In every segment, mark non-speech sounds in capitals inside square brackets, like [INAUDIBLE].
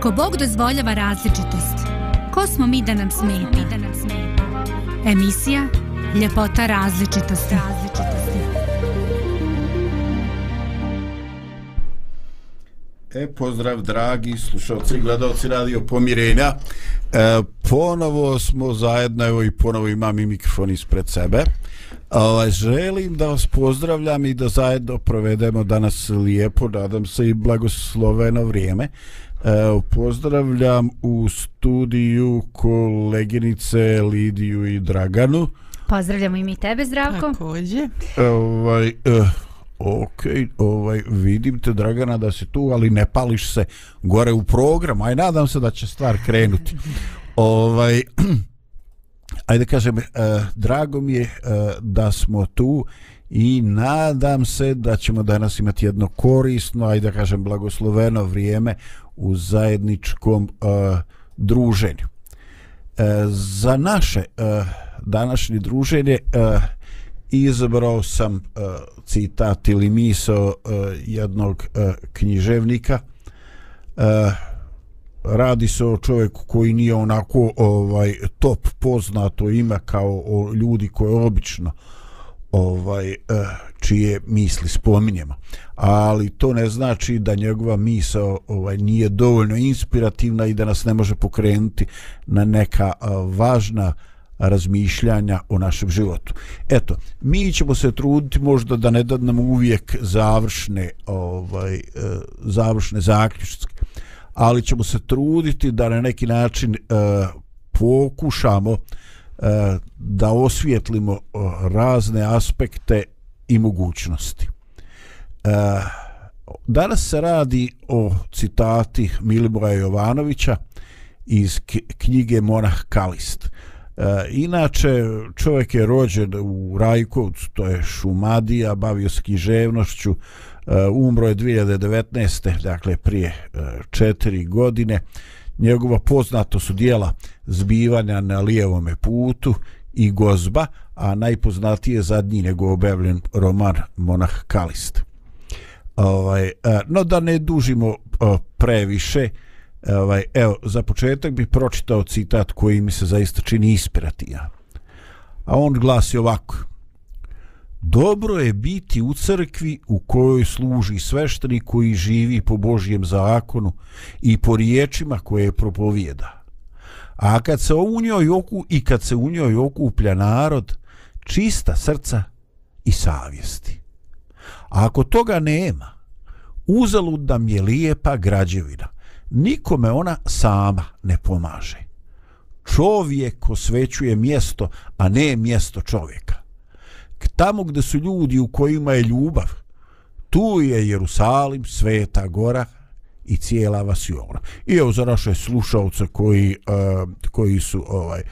Ako Bog dozvoljava različitost, ko smo mi da nam smeta? Emisija Ljepota različitosti. E, pozdrav dragi slušalci i gledalci Radio Pomirenja. E, ponovo smo zajedno, evo i ponovo imam i mikrofon ispred sebe. Ovaj, želim da vas pozdravljam i da zajedno provedemo danas lijepo, nadam se i blagosloveno vrijeme. Evo, pozdravljam u studiju koleginice Lidiju i Draganu. Pozdravljamo i mi tebe, Zdravko. Takođe. Ovaj, uh, ok, ovaj, vidim te Dragana da si tu, ali ne pališ se gore u program, aj nadam se da će stvar krenuti. [LAUGHS] ovaj, [CLEARS THROAT] ajde kažem, uh, drago mi je uh, da smo tu i nadam se da ćemo danas imati jedno korisno, ajde da kažem, blagosloveno vrijeme u zajedničkom uh, druženju. E, za naše uh, današnje druženje uh, izabrao sam uh, citat ili miso uh, jednog uh, književnika. Uh, radi se o čovjeku koji nije onako ovaj top poznato ime kao o ljudi koje obično ovaj eh, čije misli spominjemo ali to ne znači da njegova misao ovaj nije dovoljno inspirativna i da nas ne može pokrenuti na neka eh, važna razmišljanja o našem životu. Eto, mi ćemo se truditi možda da ne dadnemo uvijek završne ovaj eh, završne zaključke ali ćemo se truditi da na neki način eh, pokušamo eh, E, da osvijetlimo e, razne aspekte i mogućnosti. E, danas se radi o citati Miliboja Jovanovića iz knjige Monah Kalist. Inače, čovjek je rođen u Rajkovcu, to je Šumadija, bavio se književnošću, umro je 2019. dakle prije četiri godine njegova poznato su dijela zbivanja na lijevome putu i gozba a najpoznatiji je zadnji nego objavljen roman Monah Kalist. Ovaj, e, no da ne dužimo e, previše ovaj, evo za početak bih pročitao citat koji mi se zaista čini inspirativan. A on glasi ovako. Dobro je biti u crkvi u kojoj služi sveštenik koji živi po Božjem zakonu i po riječima koje propovijeda. A kad se u njoj oku i kad se u njoj okuplja narod, čista srca i savjesti. A ako toga nema, uzalud nam je lijepa građevina. Nikome ona sama ne pomaže. Čovjek osvećuje mjesto, a ne mjesto čovjeka tamo gdje su ljudi u kojima je ljubav, tu je Jerusalim, Sveta Gora i cijela Vasiona. I evo za naše slušalce koji, uh, koji su ovaj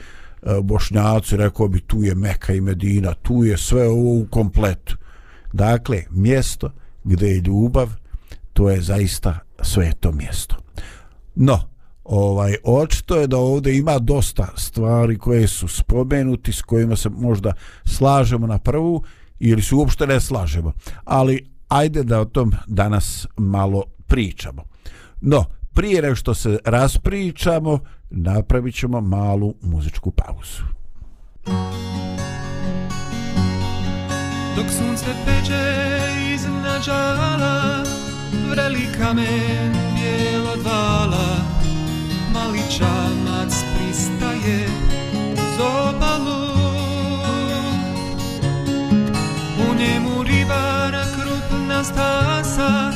uh, bošnjaci, rekao bi tu je Meka i Medina, tu je sve ovo u kompletu. Dakle, mjesto gdje je ljubav, to je zaista sveto mjesto. No, ovaj očito je da ovdje ima dosta stvari koje su spomenuti s kojima se možda slažemo na prvu ili se uopšte ne slažemo. Ali ajde da o tom danas malo pričamo. No prije nego što se raspričamo napravit ćemo malu muzičku pauzu. Dok sunce peče iznad žala Vreli kamen bijelo dvala. maličá mac pristaje z obalu. U nemu rybára krupna stá sa,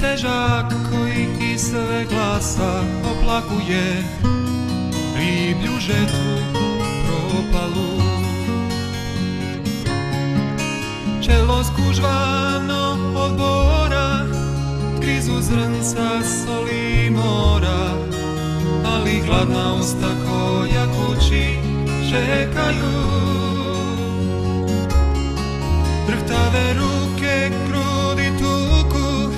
težák koji kyslé glasa oplakuje rýbňu žetvu propalu. Čelo skúžváno od bora, grizu zrnca solí mora, ali hladna usta koja kući čekaju. Drhtave ruke grudi tuku,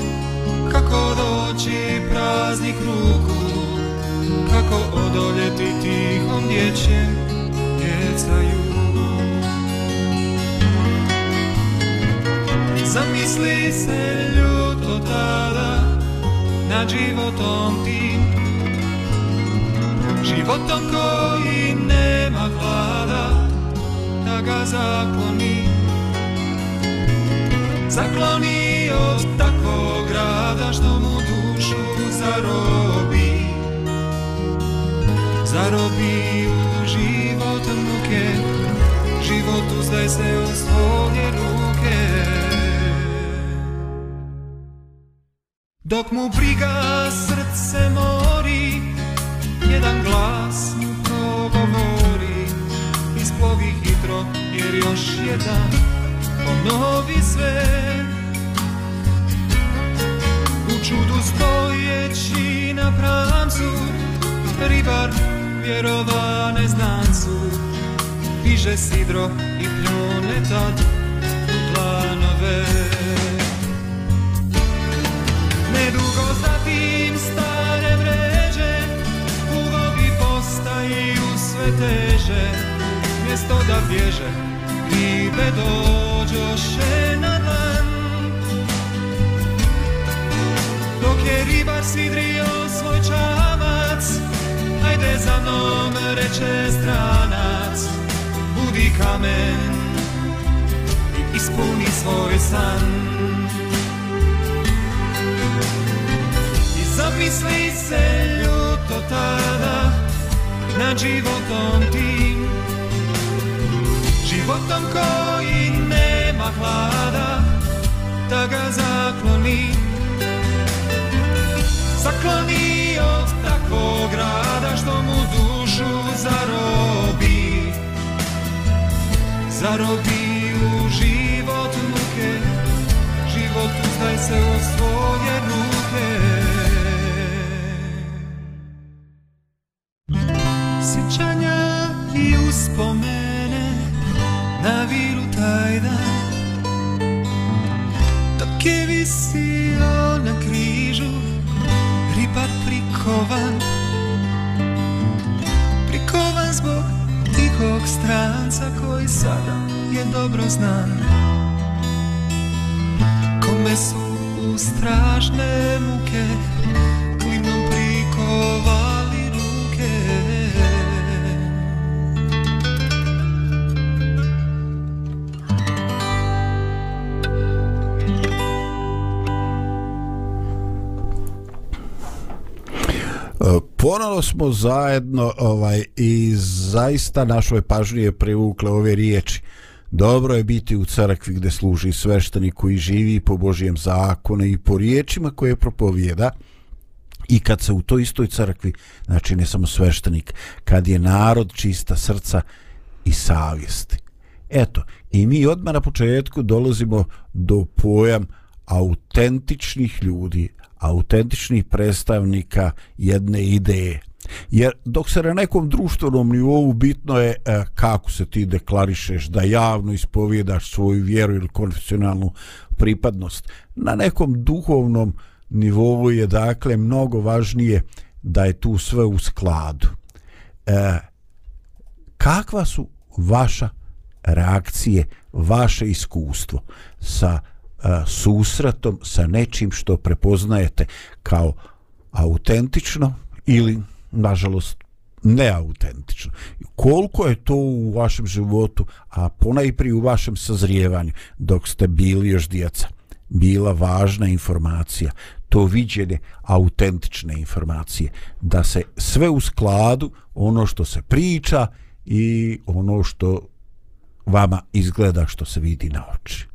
kako doći praznih ruku, kako odoljeti tihom dječjem djecaju. Zamisli se ljuto tada nad životom tim Životom koji nema hlada Da ga zakloni. Zakloni od takvog grada Što mu dušu zarobi. Zarobi u život muke Život uzdaj se u svoje ruke. Dok mu briga srce mori Diže sidro i pljune tad u planove. Nedugo zatim stare vreže postaju sve teže. Mjesto da bježe Ribe dođoše na dan. Dok je ribar sidrio svoj čamac Ajde za mnom reče stranac. Budi kamen I ispuni svoj san. I zamisli se ljuto tada nad životom tim Životom koji nema hlada Da ga zakloni. Zakloni od takvog rada Što mu dušu zarobi. Zarobi u život muke Život uzdaj se u svoje ruke. Je dobro znan Kome su u strašne muke klinom ruke ponovo smo zajedno ovaj i zaista našoj pažnji je privukle ove riječi. Dobro je biti u crkvi gdje služi sveštenik koji živi po Božijem zakonu i po riječima koje propovijeda. I kad se u toj istoj crkvi, znači ne samo sveštenik, kad je narod čista srca i savjesti. Eto, i mi odmah na početku dolazimo do pojam autentičnih ljudi, autentičnih predstavnika jedne ideje. Jer dok se na nekom društvenom nivou bitno je e, kako se ti deklarišeš da javno ispovjedaš svoju vjeru ili konfesionalnu pripadnost, na nekom duhovnom nivou je dakle mnogo važnije da je tu sve u skladu. E, kakva su vaša reakcije, vaše iskustvo sa e, susretom sa nečim što prepoznajete kao autentično ili nažalost neautentično. Koliko je to u vašem životu, a ponajprije u vašem sazrijevanju dok ste bili još djeca, bila važna informacija, to viđenje autentične informacije, da se sve u skladu ono što se priča i ono što vama izgleda što se vidi na oči.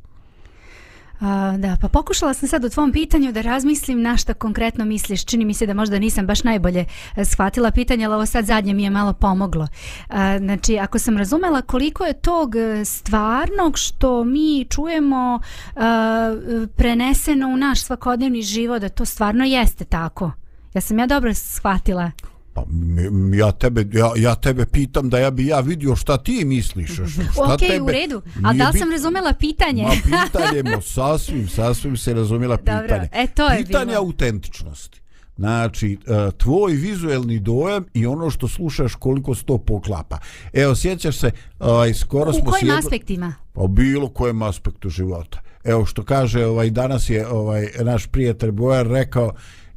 A, da, pa pokušala sam sad u tvom pitanju da razmislim na šta konkretno misliš. Čini mi se da možda nisam baš najbolje e, shvatila pitanje, ali ovo sad zadnje mi je malo pomoglo. A, znači, ako sam razumela koliko je tog e, stvarnog što mi čujemo a, preneseno u naš svakodnevni život, da to stvarno jeste tako. Ja sam ja dobro shvatila. Pa ja tebe ja, ja tebe pitam da ja bi ja vidio šta ti misliš [LAUGHS] šta Ok, tebe, u redu. A da li sam razumela pitanje? Ma pitanje, mo, sasvim, sasvim se razumela pitanje. Dobro, e, to je pitanje bilo. autentičnosti. Znači, e, tvoj vizuelni dojam i ono što slušaš koliko se to poklapa. Evo, sjećaš se, ovaj, skoro u smo... U kojim aspektima? Pa bilo kojem aspektu života. Evo, što kaže, ovaj, danas je ovaj, naš prijatelj Bojar rekao,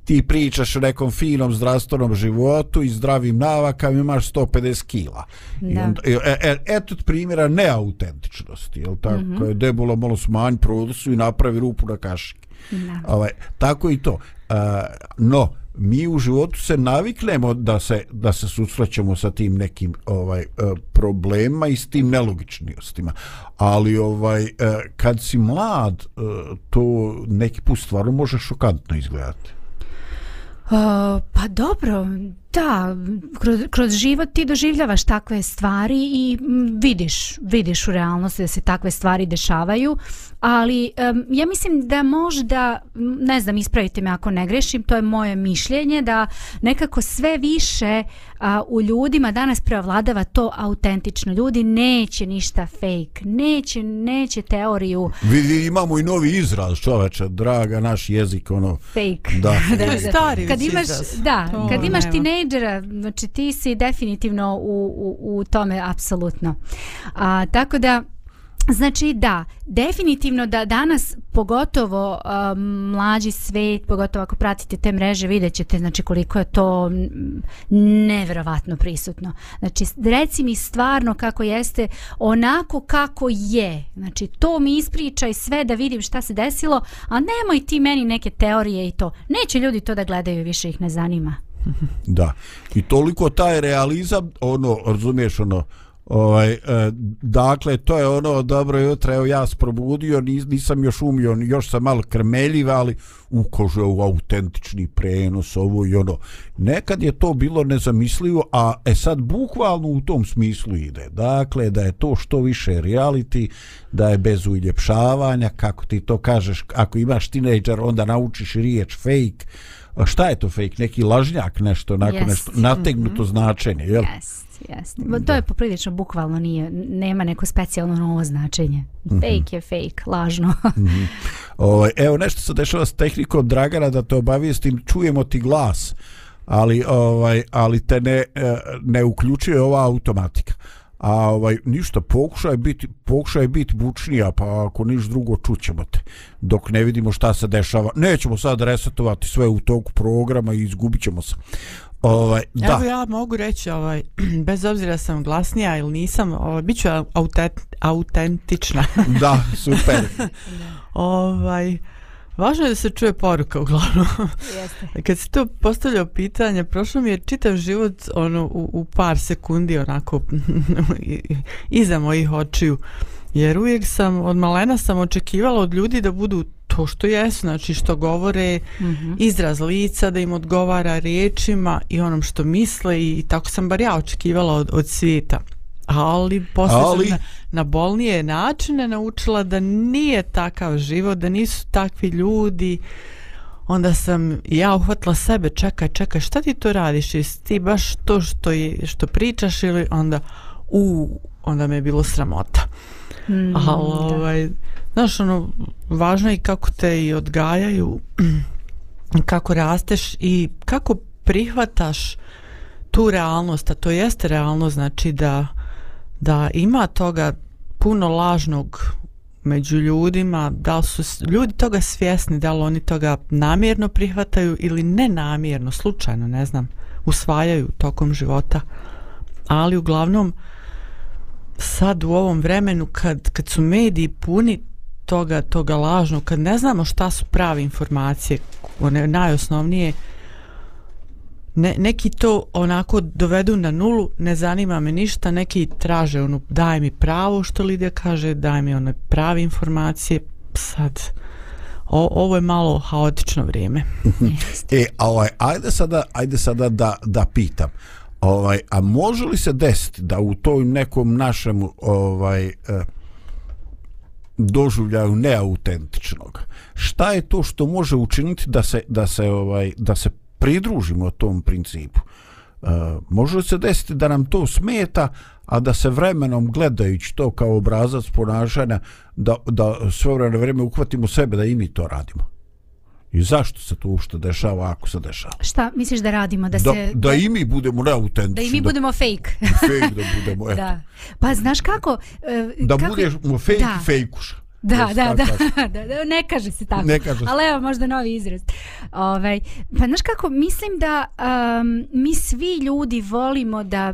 ti pričaš o nekom finom zdravstvenom životu i zdravim navakama imaš 150 kila. I Da. onda, e, e, eto primjera neautentičnosti, jel tako? Mm -hmm. Debula malo smanj produsu i napravi rupu na kašike. Da. Ovaj, tako i to. Uh, no, mi u životu se naviknemo da se da se susrećemo sa tim nekim ovaj problemima i s tim nelogičnostima. Ali ovaj kad si mlad, to neki put stvarno može šokantno izgledati. Uh, pa dobro, da, kroz, kroz život ti doživljavaš takve stvari i vidiš, vidiš u realnosti da se takve stvari dešavaju, ali um, ja mislim da možda, ne znam, ispravite me ako ne grešim, to je moje mišljenje, da nekako sve više a, u ljudima danas preovladava to autentično. Ljudi neće ništa fake, neće, neće teoriju Vidi, imamo i novi izraz, čoveče, draga, naš jezik, ono, fake. Da. [LAUGHS] To je stari kad imaš, izraz. da, To kad imaš nema. tinejdžera, znači ti si definitivno u, u, u tome apsolutno. A, tako da, Znači da, definitivno da danas pogotovo um, mlađi svet, pogotovo ako pratite te mreže, vidjet ćete znači koliko je to nevjerovatno neverovatno prisutno. Znači reci mi stvarno kako jeste, onako kako je. Znači to mi ispričaj sve da vidim šta se desilo, a nemoj ti meni neke teorije i to. Neće ljudi to da gledaju, više ih ne zanima. [LAUGHS] Da. I toliko taj realizam, ono, razumiješ, ono, ovaj, e, dakle, to je ono, dobro jutro, evo ja se probudio, nis, nisam još umio, još sam malo krmeljiv, ali ukože u autentični prenos, ovo i ono. Nekad je to bilo nezamislivo, a e sad bukvalno u tom smislu ide. Dakle, da je to što više reality, da je bez uljepšavanja, kako ti to kažeš, ako imaš tinejdžer, onda naučiš riječ fake, šta je to fake? Neki lažnjak nešto, onako Jest. nešto nategnuto značenje, jel? Jest, jest. Da. To je poprilično bukvalno nije, nema neko specijalno novo značenje. Fake je fake, lažno. [LAUGHS] Ovaj, evo nešto se dešava s tehnikom Dragana da te obavijestim, čujemo ti glas, ali ovaj ali te ne e, ne uključuje ova automatika. A ovaj ništa pokušaj biti pokušaj biti bučnija pa ako niš drugo čućemo te dok ne vidimo šta se dešava. Nećemo sad resetovati sve u toku programa i izgubićemo se. Ovaj da. Evo ja mogu reći, ovaj, [CLEARS THROAT] bez obzira sam glasnija ili nisam, ovaj, bit ću autent, autentična. Da, super. [LAUGHS] ovaj, važno je da se čuje poruka uglavnom. Jeste. [LAUGHS] Kad se to postavljao pitanje, prošlo mi je čitav život ono, u, u par sekundi onako [LAUGHS] iza mojih očiju. Jer uvijek sam, od malena sam očekivala od ljudi da budu to što jesu, znači što govore, mm -hmm. izraz lica, da im odgovara riječima i onom što misle i tako sam bar ja očekivala od, od svijeta. Ali posle Ali- sam na, na bolnije načine naučila da nije takav život, da nisu takvi ljudi. Onda sam ja uhvatila sebe, čekaj, čekaj, šta ti to radiš? Jesi ti baš to što, je, što pričaš ili onda, u, onda me je bilo sramota. Mm, Ali, ovaj, znaš, ono, važno je i kako te i odgajaju, [CLEARS THROAT] kako rasteš i kako prihvataš tu realnost, a to jeste realnost, znači da, da ima toga puno lažnog među ljudima, da li su ljudi toga svjesni, da li oni toga namjerno prihvataju ili nenamjerno, slučajno, ne znam, usvajaju tokom života. Ali uglavnom, sad u ovom vremenu kad, kad su mediji puni toga, toga lažnog, kad ne znamo šta su prave informacije, one najosnovnije, ne, neki to onako dovedu na nulu, ne zanima me ništa, neki traže ono, daj mi pravo što Lidija kaže, daj mi one prave informacije, sad, o, ovo je malo haotično vrijeme. [LAUGHS] E, a ovaj, ajde sada, ajde sada da, da pitam. Ovaj, a može li se desiti da u tom nekom našem ovaj eh, doživljaju neautentičnog. Šta je to što može učiniti da se da se ovaj da se pridružimo tom principu? E, može se desiti da nam to smeta, a da se vremenom gledajući to kao obrazac ponašanja da, da sve vreme vrijeme uhvatimo sebe da i mi to radimo? I zašto se to uopšte dešava ako se dešava? Šta misliš da radimo? Da, Da, se, da i mi budemo neautentični. da i mi budemo fake. fake da budemo, [LAUGHS] eto. da. Pa znaš kako? e, Da kako budemo fake da. i fejkuša. Da, da, da, [LAUGHS] da, da, ne kaže se tako. Ne kaže se. Ali evo možda novi izraz. Ovaj, pa znaš kako, mislim da um, mi svi ljudi volimo da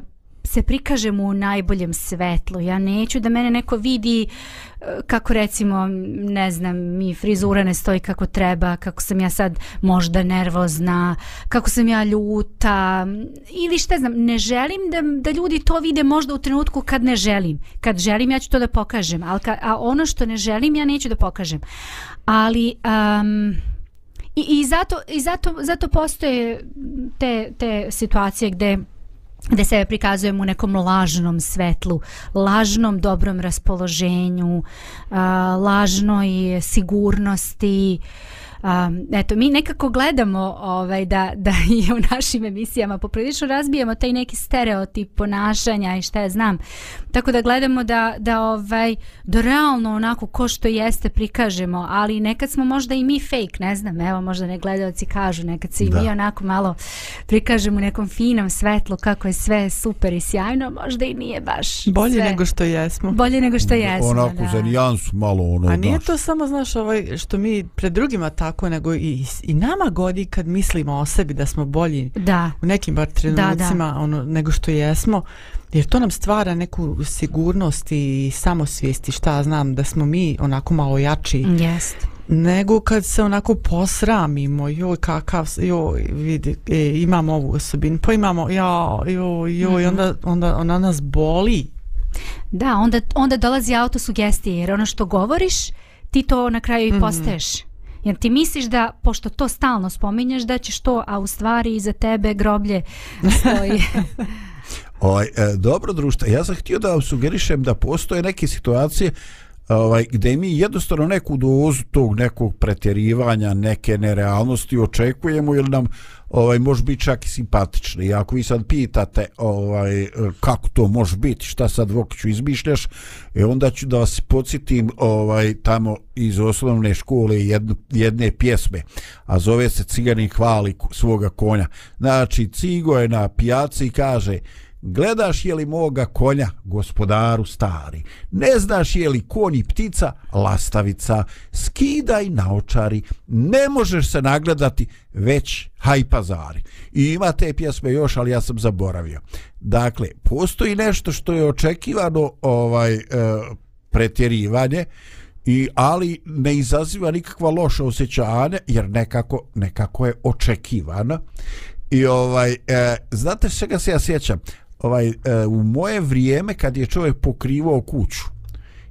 se prikažem u najboljem svetlu. Ja neću da mene neko vidi e, kako recimo, ne znam, mi frizura ne stoji kako treba, kako sam ja sad možda nervozna, kako sam ja ljuta ili šta znam, ne želim da, da ljudi to vide možda u trenutku kad ne želim. Kad želim ja ću to da pokažem, ali ka, a ono što ne želim ja neću da pokažem. Ali... Um, I, i, zato, i zato, zato postoje te, te situacije gde gde sebe prikazujem u nekom lažnom svetlu, lažnom dobrom raspoloženju, lažnoj sigurnosti. Um, eto, mi nekako gledamo ovaj, da, da i u našim emisijama poprilično razbijemo taj neki stereotip ponašanja i šta ja znam. Tako da gledamo da, da, ovaj, da realno onako ko što jeste prikažemo, ali nekad smo možda i mi fake, ne znam, evo možda ne gledalci kažu, nekad se i Da. mi onako malo prikažemo u nekom finom svetlu kako je sve super i sjajno, možda i nije baš Bolje sve. nego što jesmo. Bolje nego što jesmo, Onako da. za nijansu malo ono. A nije znaš. to samo, znaš, ovaj, što mi pred drugima tako, nego i, i nama godi kad mislimo o sebi da smo bolji Da, u nekim bar trenucima ono, nego što jesmo, jer to nam stvara neku sigurnost i samosvijest i šta znam, da smo mi onako malo jači, jest. nego kad se onako posramimo, joj kakav, joj vidi, e, imamo ovu osobinu, pa imamo, ja, joj, joj, Mhm. onda, onda ona nas boli. Da, onda, onda dolazi autosugestija, jer ono što govoriš, ti to na kraju i postaješ. Jer ti misliš da, pošto to stalno spominješ, da ćeš to, a u stvari iza tebe groblje stoji. [LAUGHS] Ovaj, e, dobro društvo, ja sam htio da vam sugerišem da postoje neke situacije ovaj, gde mi jednostavno neku dozu tog nekog pretjerivanja, neke nerealnosti očekujemo ili nam ovaj, može biti čak i simpatični. I ako vi sad pitate ovaj, kako to može biti, šta sad Vokiću izmišljaš, e, onda ću da vas podsjetim ovaj, tamo iz osnovne škole jedne, jedne pjesme, a zove se Ciganin hvali svoga konja. Znači, Cigo je na pijaci i kaže Gledaš je li moga konja, gospodaru stari? Ne znaš je li konj i ptica, lastavica? Skidaj naočari, ne možeš se nagledati, već hajpazari. I ima te pjesme još, ali ja sam zaboravio. Dakle, postoji nešto što je očekivano ovaj e, pretjerivanje, i ali ne izaziva nikakva loša osjećanja jer nekako nekako je očekivana i ovaj e, znate čega se ja sjećam ovaj e, u moje vrijeme kad je čovjek pokrivao kuću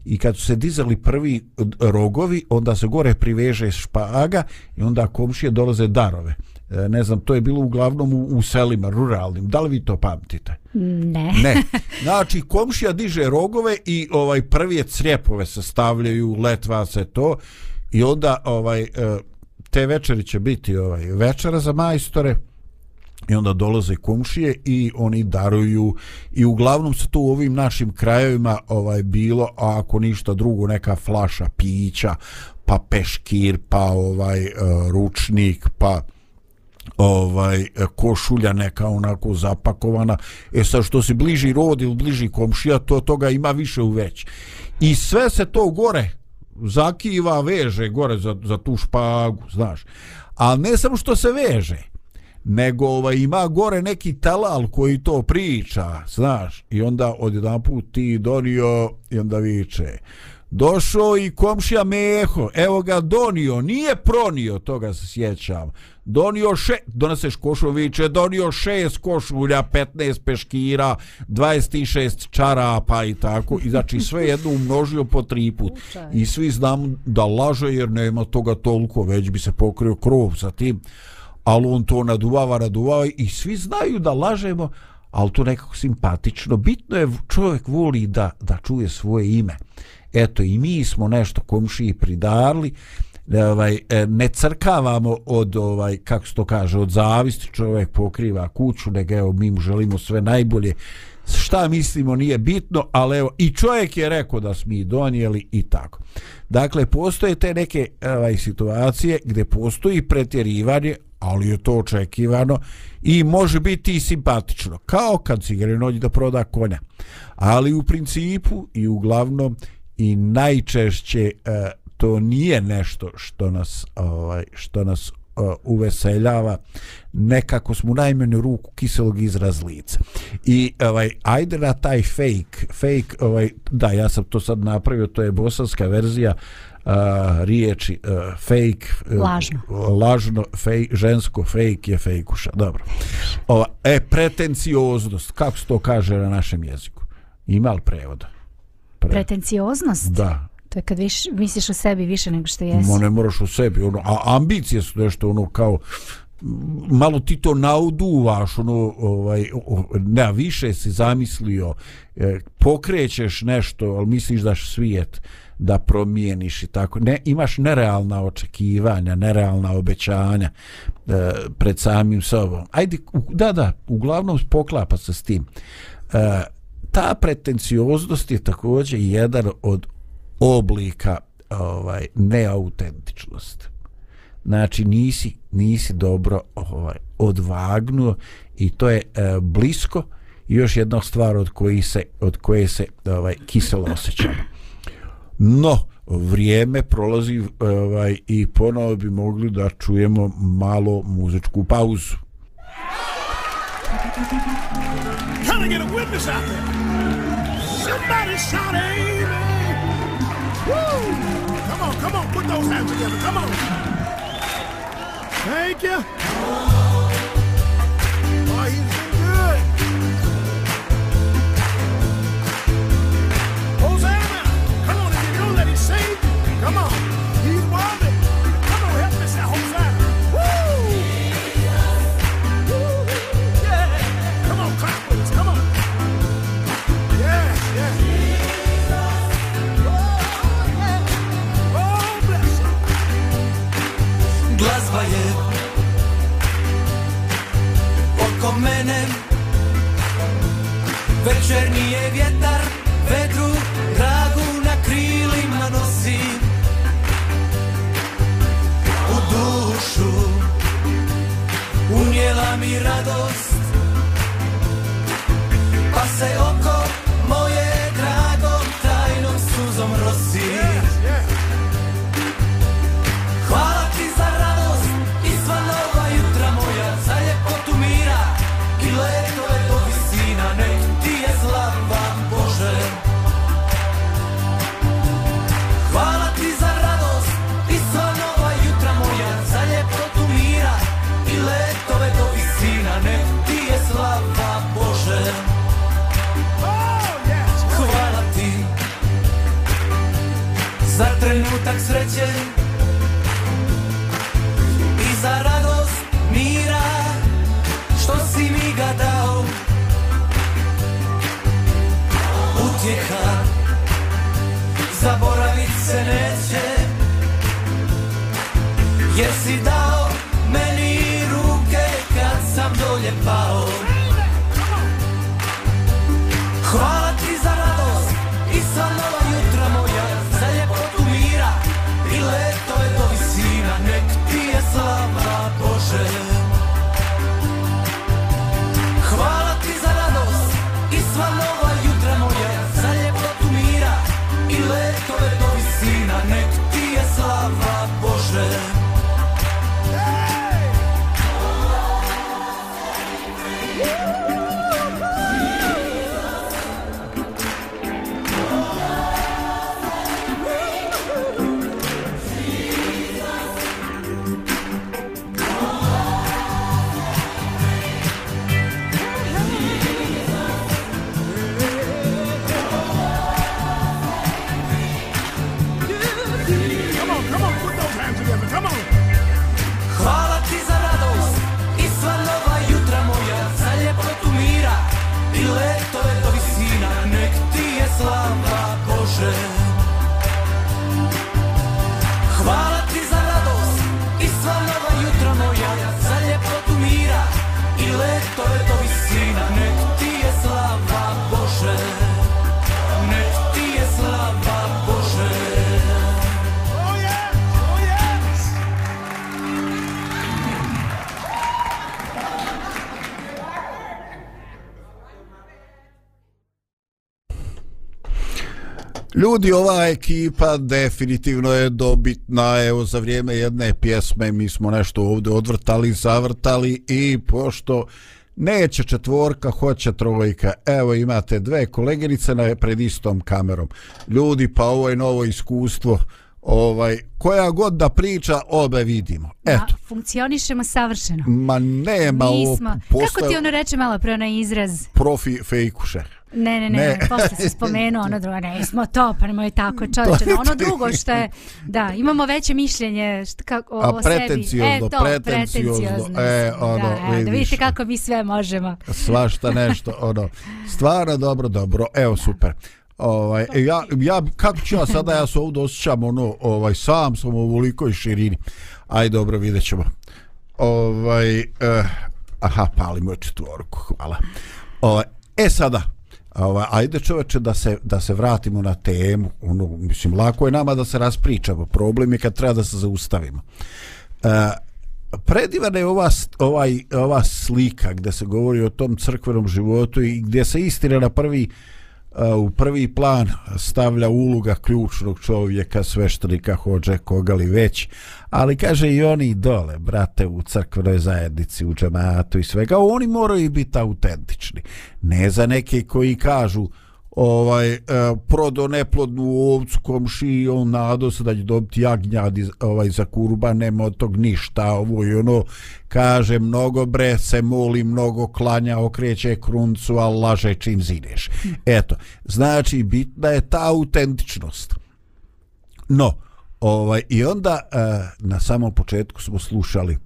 i kad su se dizali prvi rogovi onda se gore priveže špaga i onda komšije dolaze darove e, ne znam to je bilo uglavnom u, u selima ruralnim da li vi to pamtite ne. Ne. [LAUGHS] Znači, komšija diže rogove i ovaj prvi je crijepove se stavljaju, letva se to i onda ovaj e, te večeri će biti ovaj večera za majstore i onda dolaze komšije i oni daruju i uglavnom se to u ovim našim krajevima ovaj bilo a ako ništa drugo neka flaša pića pa peškir pa ovaj e, ručnik pa ovaj e, košulja neka onako zapakovana. E sad što se bliži rod ili bliži komšija to toga ima više u već. I sve se to gore zakiva veže gore za, za tu špagu znaš. A ne samo što se veže nego ovaj, ima gore neki talal koji to priča, znaš, i onda odjedan put ti donio i onda viče, došao i komšija Meho, evo ga donio, nije pronio, toga se sjećam, donio še, doneseš košu, viče, donio šest košulja, 15 peškira, 26 čarapa i tako, i znači sve jedno umnožio po tri put. I svi znamo da laže jer nema toga toliko, već bi se pokrio krov sa tim ali on to naduvava, naduvava i svi znaju da lažemo, ali to nekako simpatično. Bitno je čovjek voli da, da čuje svoje ime. Eto i mi smo nešto komšiji pridarli, ovaj e, ne crkavamo od ovaj kako se to kaže od zavisti čovjek pokriva kuću nego evo mi mu želimo sve najbolje šta mislimo nije bitno ali evo i čovjek je rekao da smo i donijeli i tako dakle postoje te neke ovaj situacije gdje postoji pretjerivanje ali je to očekivano i može biti i simpatično kao kad cigare noći da proda konja. Ali u principu i uglavnom i najčešće e, to nije nešto što nas ovaj što nas uh, uveseljava. Nekako smo u najmanju ruku kiselog izraz lica i ovaj ajde na taj fake fake ovaj da ja sam to sad napravio to je bosanska verzija uh, riječi uh, fake uh, Lažno. lažno fake, žensko fake je fejkuša dobro ova e pretencioznost kako se to kaže na našem jeziku ima li prevoda Pre... Pretencioznost? da To je kad viš, misliš o sebi više nego što jesi. Mo ne moraš u sebi, ono, a ambicije su nešto ono kao malo ti to nauduvaš ono ovaj o, ne više si zamislio e, pokrećeš nešto al misliš da svijet da promijeniš i tako ne imaš nerealna očekivanja nerealna obećanja e, pred samim sobom ajde u, da da uglavnom poklapa se s tim e, ta pretencioznost je također jedan od oblika ovaj neautentičnosti. Znači nisi nisi dobro ovaj odvagnuo i to je e, blisko i još jedna stvar od koje se od koje se ovaj kiselo osjećamo. No, vrijeme prolazi ovaj i ponovo bi mogli da čujemo malo muzičku pauzu. Can I get a witness out there? Somebody shout amen. Woo! Come on, come on, put those hands together. Come on. Thank you. Come on. He's. Come on, help me Hosanna. Woo! Yeah. Come on. Come on. Yes, yes. glazba je oko mene Večernji je vjetar, Ljudi, ova ekipa definitivno je dobitna. Evo, za vrijeme jedne pjesme mi smo nešto ovdje odvrtali, zavrtali i pošto neće četvorka, hoće trojka. Evo, imate dve koleginice na, pred istom kamerom. Ljudi, pa ovo je novo iskustvo. Ovaj, koja god da priča, obe vidimo. Eto. Ma, funkcionišemo savršeno. Ma nema Mi ovo kako ti ono reče malo pre onaj izraz? profi fejkuše. Ne, ne, ne, posle se spomenuo ono drugo, ne, smo to, pa nemoj tako [LAUGHS] čovječe, no, ono drugo što je, da, imamo veće mišljenje što, kako, o, A o sebi. pretenciozno, e, to, pretenciozno, pretenciozno, e, ono, da, evo, da vidiš. vidite kako mi sve možemo. svašta nešto ono stvarno dobro dobro evo super. Ovaj e, ja ja kako ću ja sada ja se ovdje osjećam ono ovaj sam sam u ovolikoj širini. Aj dobro vidjet ćemo. Ovaj eh, aha palimo četvorku hvala. Ovaj e sada Ovaj, ajde čoveče da se, da se vratimo na temu ono, mislim lako je nama da se raspričamo pa problem je kad treba da se zaustavimo. E, predivana je ova, ovaj, ova slika gdje se govori o tom crkvenom životu i gdje se istina na prvi uh, u prvi plan stavlja uloga ključnog čovjeka, sveštenika, hođe, koga li već, ali kaže i oni dole, brate, u crkvenoj zajednici, u džematu i svega, oni moraju biti autentični. Ne za neke koji kažu, ovaj e, prodo neplodnu ovcu komši on nado se da će dobiti jagnjadi ovaj za kurba nema od tog ništa ovo i ono kaže mnogo bre se moli mnogo klanja okreće kruncu a laže čim zineš. Eto znači bitna je ta autentičnost. No ovaj i onda e, na samom početku smo slušali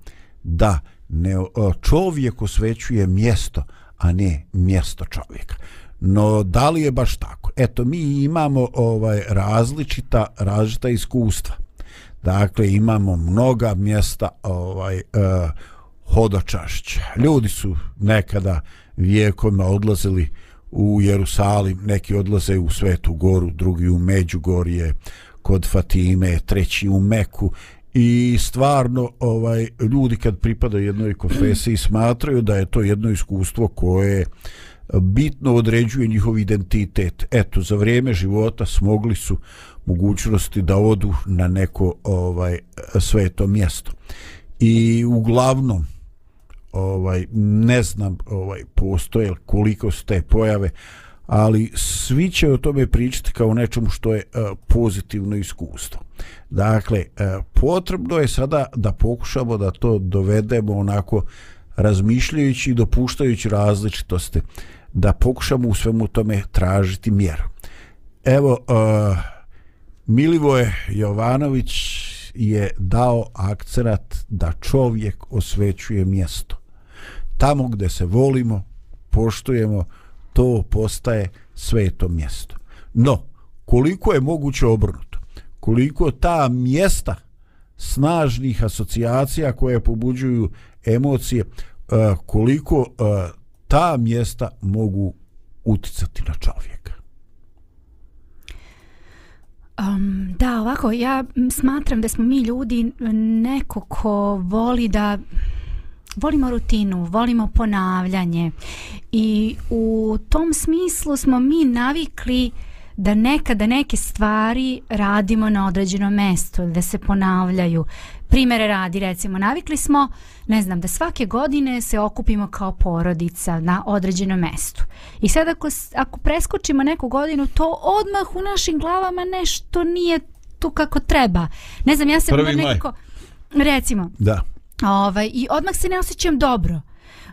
da ne čovjek osvećuje mjesto a ne mjesto čovjeka no da li je baš tako? Eto mi imamo ovaj različita različita iskustva. Dakle imamo mnoga mjesta ovaj eh, hodočašća. Ljudi su nekada vijekovima odlazili u Jerusalim neki odlaze u Svetu Goru drugi u Međugorje kod Fatime treći u Meku. I stvarno ovaj ljudi kad pripadaju jednoj konfesiji smatraju da je to jedno iskustvo koje bitno određuje njihov identitet. Eto, za vrijeme života smogli su mogućnosti da odu na neko ovaj sveto mjesto. I uglavnom ovaj ne znam ovaj postoje koliko ste pojave ali svi će o tome pričati kao nečemu što je uh, pozitivno iskustvo. Dakle, uh, potrebno je sada da pokušamo da to dovedemo onako razmišljajući i dopuštajući različitosti, da pokušamo u svemu tome tražiti mjeru. Evo, uh, Milivoje Jovanović je dao akcenat da čovjek osvećuje mjesto. Tamo gdje se volimo, poštujemo, to postaje sveto mjesto. No, koliko je moguće obrnuto? Koliko ta mjesta snažnih asocijacija koje pobuđuju emocije, uh, koliko uh, ta mjesta mogu uticati na čovjeka? Um, da, ovako, ja smatram da smo mi ljudi neko ko voli da volimo rutinu, volimo ponavljanje i u tom smislu smo mi navikli da nekada neke stvari radimo na određenom mestu, da se ponavljaju. Primere radi, recimo, navikli smo, ne znam, da svake godine se okupimo kao porodica na određenom mestu. I sad ako, ako preskočimo neku godinu, to odmah u našim glavama nešto nije tu kako treba. Ne znam, ja se Prvi maj. nekako, recimo, Da. Ovaj, I odmah se ne osjećam dobro.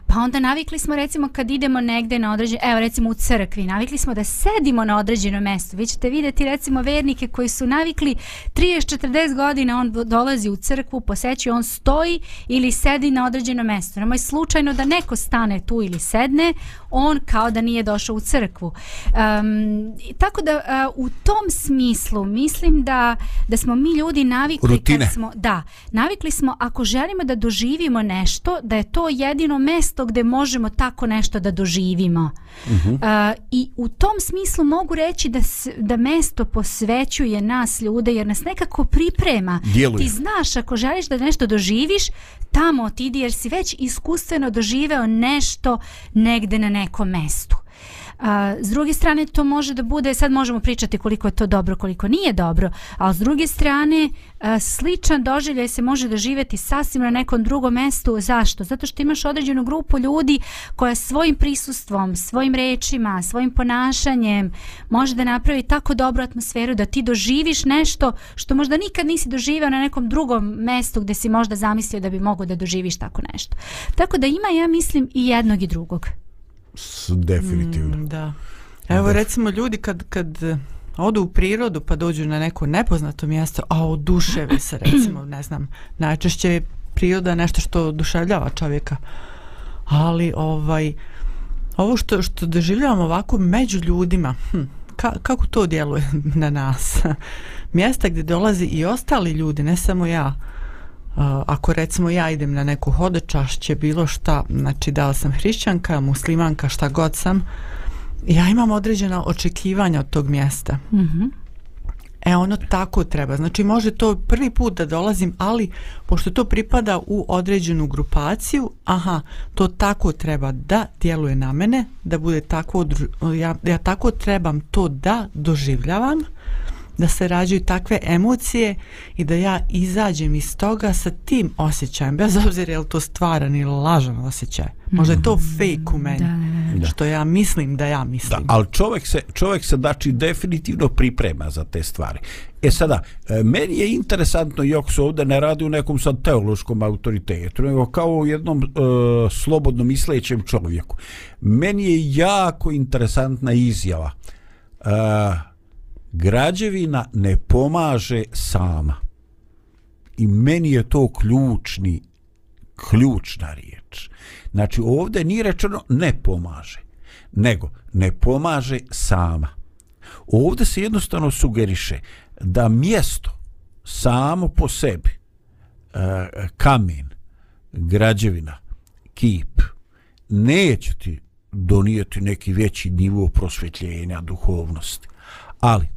Pa onda navikli smo recimo kad idemo negde na određen, evo recimo u crkvi, navikli smo da sedimo na određenom mestu. Vi ćete vidjeti recimo vernike koji su navikli 30-40 godina on dolazi u crkvu, posećuje, on stoji ili sedi na određenom mjestu. Nemoj slučajno da neko stane tu ili sedne, on kao da nije došao u crkvu. Um, tako da a, u tom smislu mislim da, da smo mi ljudi navikli Rutine. kad smo, da, navikli smo ako želimo da doživimo nešto, da je to jedino mesto gdje možemo tako nešto da doživimo. Uh, I u tom smislu mogu reći da, da mesto posvećuje nas ljude jer nas nekako priprema. Djeluje. Ti znaš ako želiš da nešto doživiš, tamo otidi jer si već iskustveno doživeo nešto negde na nekom mestu. A, s druge strane to može da bude, sad možemo pričati koliko je to dobro, koliko nije dobro, ali s druge strane a, sličan doživljaj se može doživjeti sasvim na nekom drugom mestu. Zašto? Zato što imaš određenu grupu ljudi koja svojim prisustvom, svojim rečima, svojim ponašanjem može da napravi tako dobru atmosferu da ti doživiš nešto što možda nikad nisi doživio na nekom drugom mestu gdje si možda zamislio da bi mogo da doživiš tako nešto. Tako da ima, ja mislim, i jednog i drugog. S, definitivno. Mm, da. Evo recimo ljudi kad, kad eh, odu u prirodu pa dođu na neko nepoznato mjesto, a oduševe se recimo, ne znam, najčešće je priroda nešto što oduševljava čovjeka. Ali ovaj ovo što što doživljavamo ovako među ljudima, hm, ka, kako to djeluje [LAUGHS] na nas? [LAUGHS] Mjesta gdje dolazi i ostali ljudi, ne samo ja. Ako recimo ja idem na neku hodočašće, bilo šta, znači da sam hrišćanka, muslimanka, šta god sam, ja imam određena očekivanja od tog mjesta. Mm -hmm. E ono tako treba. Znači može to prvi put da dolazim, ali pošto to pripada u određenu grupaciju, aha, to tako treba da djeluje na mene, da bude tako, ja, ja tako trebam to da doživljavam, da se rađaju takve emocije i da ja izađem iz toga sa tim osjećajem, bez obzira je li to stvaran ili lažan osjećaj. Možda je to fake u meni, da, da. što ja mislim da ja mislim. Da, ali čovjek se, čovjek se dači definitivno priprema za te stvari. E sada, e, meni je interesantno, iako se ovdje ne radi u nekom sad teološkom autoritetu, nego kao u jednom uh, slobodno mislećem čovjeku. Meni je jako interesantna izjava. Uh, građevina ne pomaže sama. I meni je to ključni, ključna riječ. Znači ovdje nije rečeno ne pomaže, nego ne pomaže sama. Ovdje se jednostavno sugeriše da mjesto samo po sebi, e, kamen, građevina, kip, neće ti donijeti neki veći nivo prosvjetljenja duhovnosti. Ali,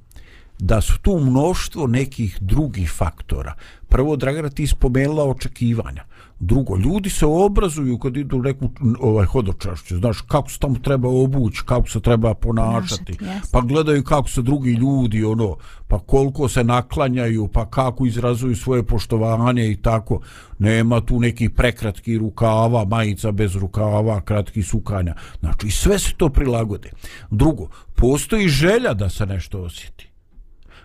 da su tu mnoštvo nekih drugih faktora. Prvo, Dragana, ti spomenula očekivanja. Drugo, ljudi se obrazuju kad idu u neku ovaj, hodočašću, znaš, kako se tamo treba obući, kako se treba ponašati, Našati, pa gledaju kako se drugi ljudi, ono, pa koliko se naklanjaju, pa kako izrazuju svoje poštovanje i tako. Nema tu nekih prekratki rukava, majica bez rukava, kratki sukanja. Znači, sve se to prilagode. Drugo, postoji želja da se nešto osjeti.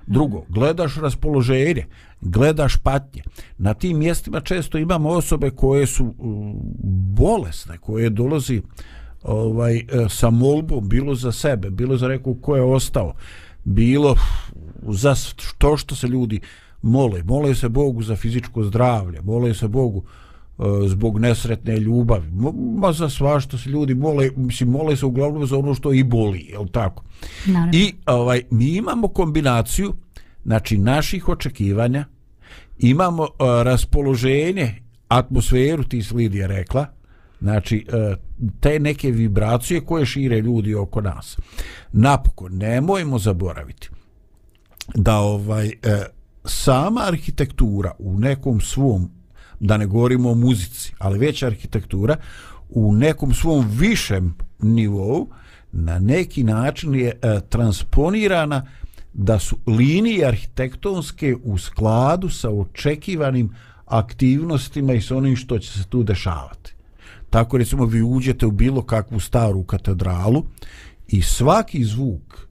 Drugo, gledaš raspoloženje, gledaš patnje. Na tim mjestima često imamo osobe koje su bolesne, koje dolazi ovaj e, sa molbom, bilo za sebe, bilo za nekog ko je ostao, bilo za to što se ljudi mole. Mole se Bogu za fizičko zdravlje, mole se Bogu uh, zbog nesretne ljubavi. Ma za sva što se ljudi mole, mislim, mole se uglavnom za ono što i boli, je li tako? Naravno. I ovaj, mi imamo kombinaciju znači naših očekivanja, imamo uh, raspoloženje, atmosferu, ti si Lidija rekla, znači uh, te neke vibracije koje šire ljudi oko nas. Napokon, nemojmo zaboraviti da ovaj uh, sama arhitektura u nekom svom, da ne govorimo o muzici, ali već arhitektura, u nekom svom višem nivou, na neki način je e, transponirana da su linije arhitektonske u skladu sa očekivanim aktivnostima i sa onim što će se tu dešavati. Tako recimo vi uđete u bilo kakvu staru katedralu i svaki zvuk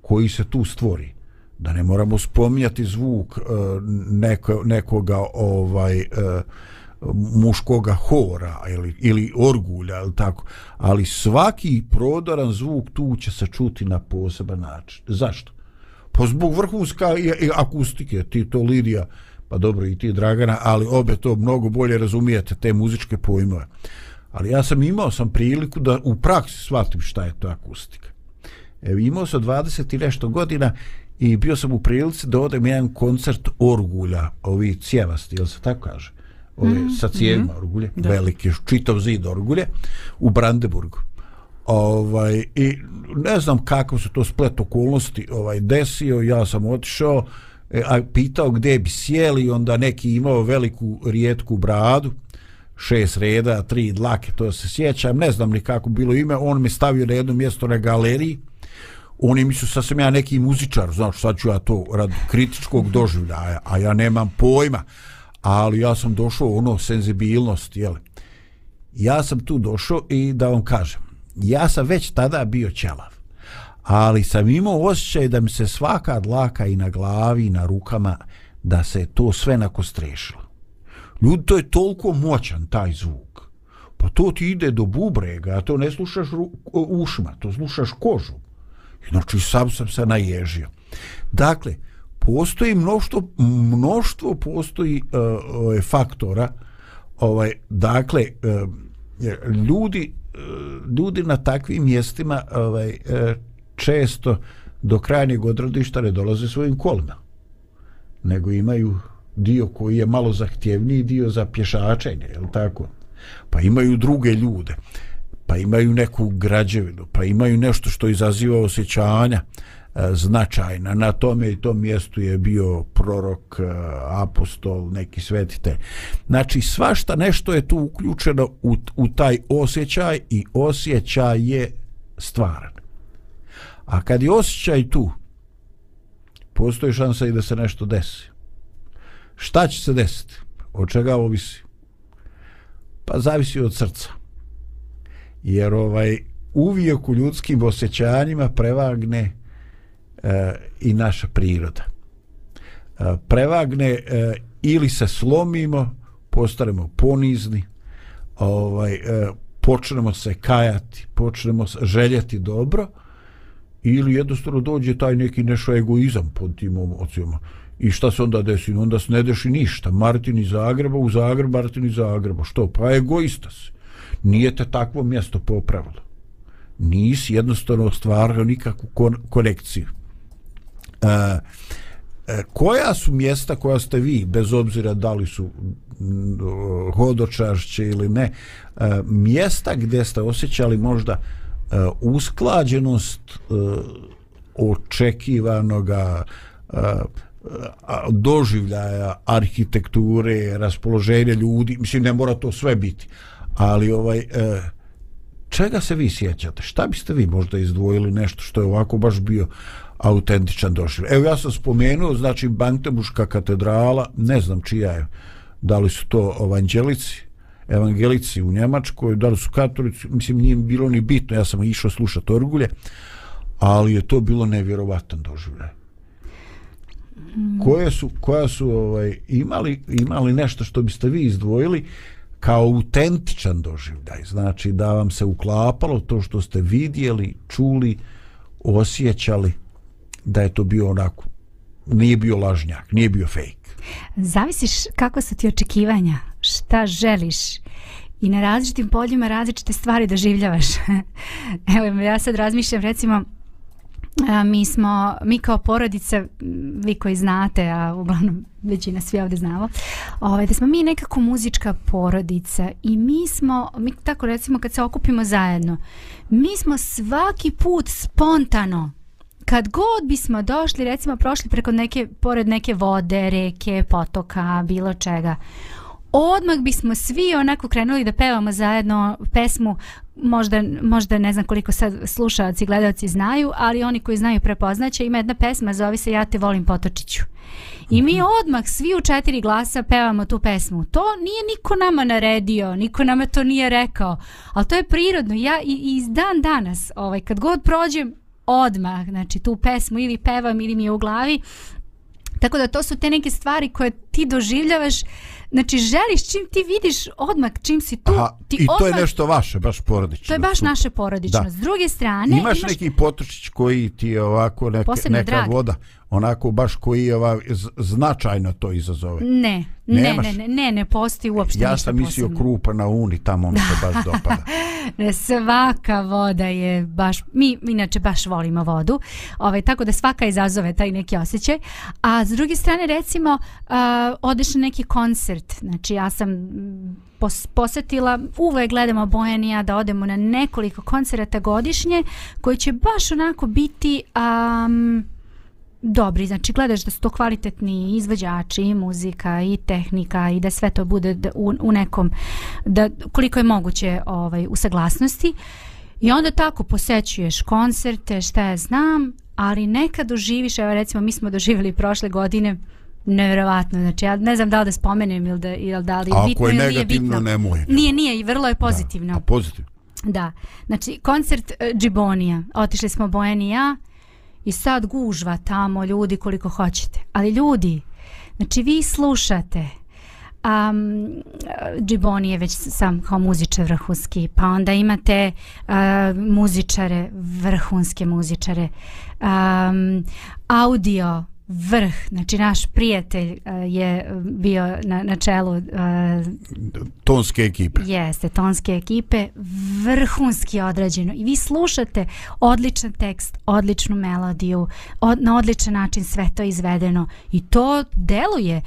koji se tu stvori, da ne moramo spominjati zvuk e, neko, nekoga ovaj e, muškoga hora ili, ili orgulja ili tako, ali svaki prodoran zvuk tu će se čuti na poseban način. Zašto? Pa zbog vrhunska i, i akustike, ti to Lidija, pa dobro i ti Dragana, ali obe to mnogo bolje razumijete, te muzičke pojmove. Ali ja sam imao sam priliku da u praksi shvatim šta je to akustika. Evo, imao sam 20 i nešto godina i bio sam u prilici da odem jedan koncert orgulja, ovi cijevasti, jel se tako kaže? Ove, mm, sa cijevima mm, orgulje, da. velike, čitav zid orgulje, u Brandeburgu ovaj i ne znam kako se to splet okolnosti ovaj desio ja sam otišao e, a pitao gdje bi sjeli onda neki imao veliku rijetku bradu šest reda, tri dlake, to se sjećam, ne znam ni kako bilo ime, on me stavio na jedno mjesto na galeriji, oni misle sa sam ja neki muzičar, znaš, sad ću ja to rad kritičkog doživljaja, a ja nemam pojma, ali ja sam došao ono senzibilnost, jel? Ja sam tu došao i da vam kažem, ja sam već tada bio ćelav, ali sam imao osjećaj da mi se svaka dlaka i na glavi i na rukama, da se to sve nakostrešilo. Ljudi, to je toliko moćan taj zvuk. Pa to ti ide do bubrega, a to ne slušaš ru, ušima, to slušaš kožu. Znači, sam sam se naježio. Dakle, postoji mnoštvo, mnoštvo postoji uh, faktora, ovaj, dakle, uh, ljudi, uh, ljudi na takvim mjestima ovaj, uh, često do krajnjeg odrodišta ne dolaze svojim kolima, nego imaju dio koji je malo zahtjevniji dio za pješačenje, je tako? Pa imaju druge ljude, pa imaju neku građevinu, pa imaju nešto što izaziva osjećanja e, značajna. Na tome i tom mjestu je bio prorok, e, apostol, neki svetitelj. Znači, svašta nešto je tu uključeno u, u taj osjećaj i osjećaj je stvaran. A kad je osjećaj tu, postoji šansa i da se nešto desi. Šta će se desiti? Od čega ovisi? Pa zavisi od srca. Jer ovaj uvijek u ljudskim osjećanjima prevagne e, i naša priroda. E, prevagne e, ili se slomimo, postaremo ponizni, ovaj, e, počnemo se kajati, počnemo se željeti dobro, ili jednostavno dođe taj neki nešto egoizam pod tim emocijama. I šta se onda desi? Onda se ne deši ništa. Martin iz Zagreba, u Zagreb, Martin iz Zagreba. Što? Pa egoista si. Nije te takvo mjesto popravilo. Nisi jednostavno stvarao nikakvu kon konekciju. E, e, koja su mjesta koja ste vi, bez obzira da li su mm, hodočašće ili ne, e, mjesta gdje ste osjećali možda e, usklađenost e, očekivanoga e, doživljaja arhitekture, raspoloženja ljudi, mislim ne mora to sve biti, ali ovaj e, čega se vi sjećate? Šta biste vi možda izdvojili nešto što je ovako baš bio autentičan doživljaj? Evo ja sam spomenuo, znači Bantemuška katedrala, ne znam čija je, da li su to evanđelici, evangelici u Njemačkoj, da li su katolici, mislim nije bilo ni bitno, ja sam išao slušati orgulje, ali je to bilo nevjerovatan doživljaj koje su koja su ovaj imali imali nešto što biste vi izdvojili kao autentičan doživljaj. Znači da vam se uklapalo to što ste vidjeli čuli osjećali da je to bio onako nije bio lažnjak nije bio fake. Zavisiš kako su ti očekivanja šta želiš. I na različitim poljima različite stvari doživljavaš. [LAUGHS] Evo ja sad razmišljam recimo mi smo, mi kao porodice, vi koji znate, a uglavnom većina svi ovdje znamo, ovaj, da smo mi nekako muzička porodica i mi smo, mi tako recimo kad se okupimo zajedno, mi smo svaki put spontano, kad god bismo došli, recimo prošli preko neke, pored neke vode, reke, potoka, bilo čega, odmah bismo svi onako krenuli da pevamo zajedno pesmu možda, možda ne znam koliko sad slušalci i gledalci znaju, ali oni koji znaju prepoznaće, ima jedna pesma, zove se Ja te volim Potočiću. I mi mhm. odmah svi u četiri glasa pevamo tu pesmu. To nije niko nama naredio, niko nama to nije rekao, ali to je prirodno. Ja i, i iz dan danas, ovaj, kad god prođem, odmah, znači tu pesmu ili pevam ili mi je u glavi. Tako da to su te neke stvari koje ti doživljavaš Znači, želiš čim ti vidiš odmah, čim si tu, Aha, ti I to je nešto vaše, baš porodično. To je baš naše porodično. Da. S druge strane... Imaš, imaš neki potočić koji ti je ovako neka, neka drag. voda, onako baš koji ova, značajno to izazove. Ne, ne, ne, ne, ne, ne postoji uopšte ja sam mislio krupa na uni, tamo mi se baš dopada. [LAUGHS] svaka voda je baš, mi inače baš volimo vodu, ovaj, tako da svaka izazove taj neki osjećaj. A s druge strane, recimo, uh, odeš na neki koncert, znači ja sam pos posetila, uvek gledamo Bojanija da odemo na nekoliko koncerata godišnje, koji će baš onako biti... Um, dobri, znači gledaš da su to kvalitetni izvođači i muzika i tehnika i da sve to bude u, u nekom da koliko je moguće ovaj u saglasnosti i onda tako posećuješ koncerte, šta ja znam, ali nekad doživiš, evo recimo mi smo doživjeli prošle godine nevjerovatno, znači ja ne znam da li da spomenem ili da, ili da li je Ako bitno je ili nije negativno, bitno. nemoj. Nije, nije i vrlo je pozitivno. Da, a pozitivno. Da, znači koncert uh, Džibonija, otišli smo Bojan i ja i sad gužva tamo ljudi koliko hoćete. Ali ljudi, znači vi slušate um, Džiboni je već sam kao muzičar vrhunski, pa onda imate uh, muzičare, vrhunske muzičare, um, audio, vrh, znači naš prijatelj uh, je bio na, na čelu uh, Tonske ekipe. Jeste, tonske ekipe, vrhunski odrađeno. I vi slušate odličan tekst, odličnu melodiju, od, na odličan način sve to izvedeno. I to deluje.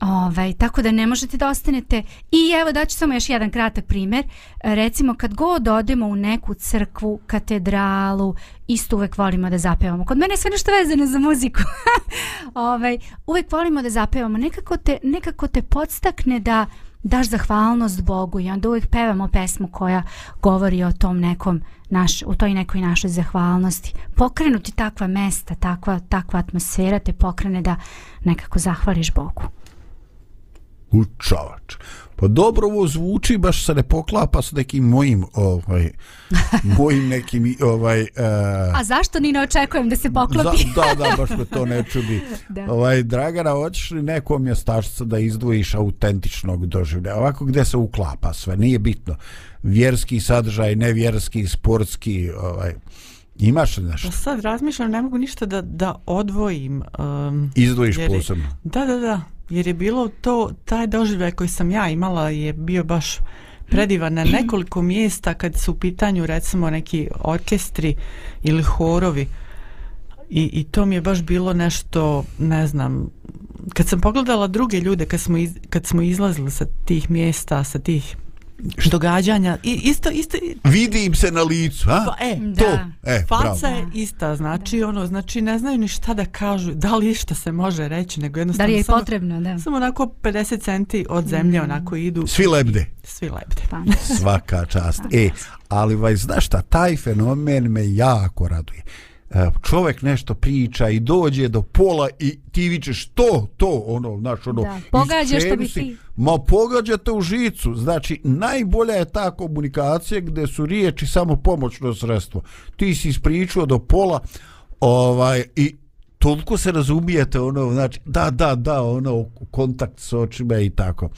Ovaj, tako da ne možete da ostanete. I evo daću samo još jedan kratak primjer recimo kad god odemo u neku crkvu katedralu isto uvek volimo da zapevamo. Kod mene je sve nešto vezano za muziku. [LAUGHS] Ovaj, uvek volimo da zapevamo. Nekako te, nekako te podstakne da daš zahvalnost Bogu i onda uvijek pevamo pesmu koja govori o tom nekom naš, u toj nekoj našoj zahvalnosti. Pokrenuti takva mesta, takva, takva atmosfera te pokrene da nekako zahvališ Bogu. U čovač. Pa dobro ovo zvuči, baš se ne poklapa s nekim mojim, ovaj, [LAUGHS] mojim nekim, ovaj... Uh, A zašto ni ne očekujem da se poklopi? Za, da, da, baš me to ne čudi. [LAUGHS] Da. Ovaj, Dragana, hoćeš li neko mjestašca da izdvojiš autentičnog doživljaja? Ovako gde se uklapa sve, nije bitno. Vjerski sadržaj, nevjerski, sportski, ovaj, imaš li nešto? Pa sad razmišljam, ne mogu ništa da, da odvojim. Um, Izdvojiš jer je- posebno. Da, da, da. Jer je bilo to, taj doživljaj koji sam ja imala je bio baš predivan na nekoliko mjesta kad su u pitanju recimo neki orkestri ili horovi. I, I to mi je baš bilo nešto, ne znam, kad sam pogledala druge ljude, kad smo, iz, kad smo izlazili sa tih mjesta, sa tih događanja, i, isto, isto, Vidi im se na licu, a? pa, e, Da. To, e, bravo. Faca je ista, znači ono, znači ne znaju ni šta da kažu, da li išta se može reći, nego Da jednostavno li je samo, potrebno, da. samo onako 50 centi od zemlje onako idu, Svi lebde. svi lebde. Pa. Svaka čast. E, ali vaj, znaš šta, taj fenomen me jako raduje. E, Čovjek nešto priča i dođe do pola i ti vičeš to, to, ono, znaš, ono, Da, pogađaš što bi ti. Ma pogađate u žicu. Znači, najbolja je ta komunikacija gdje su riječi samo pomoćno sredstvo. Ti si ispričao do pola ovaj, i toliko se razumijete ono znači da da da ono kontakt s očima i tako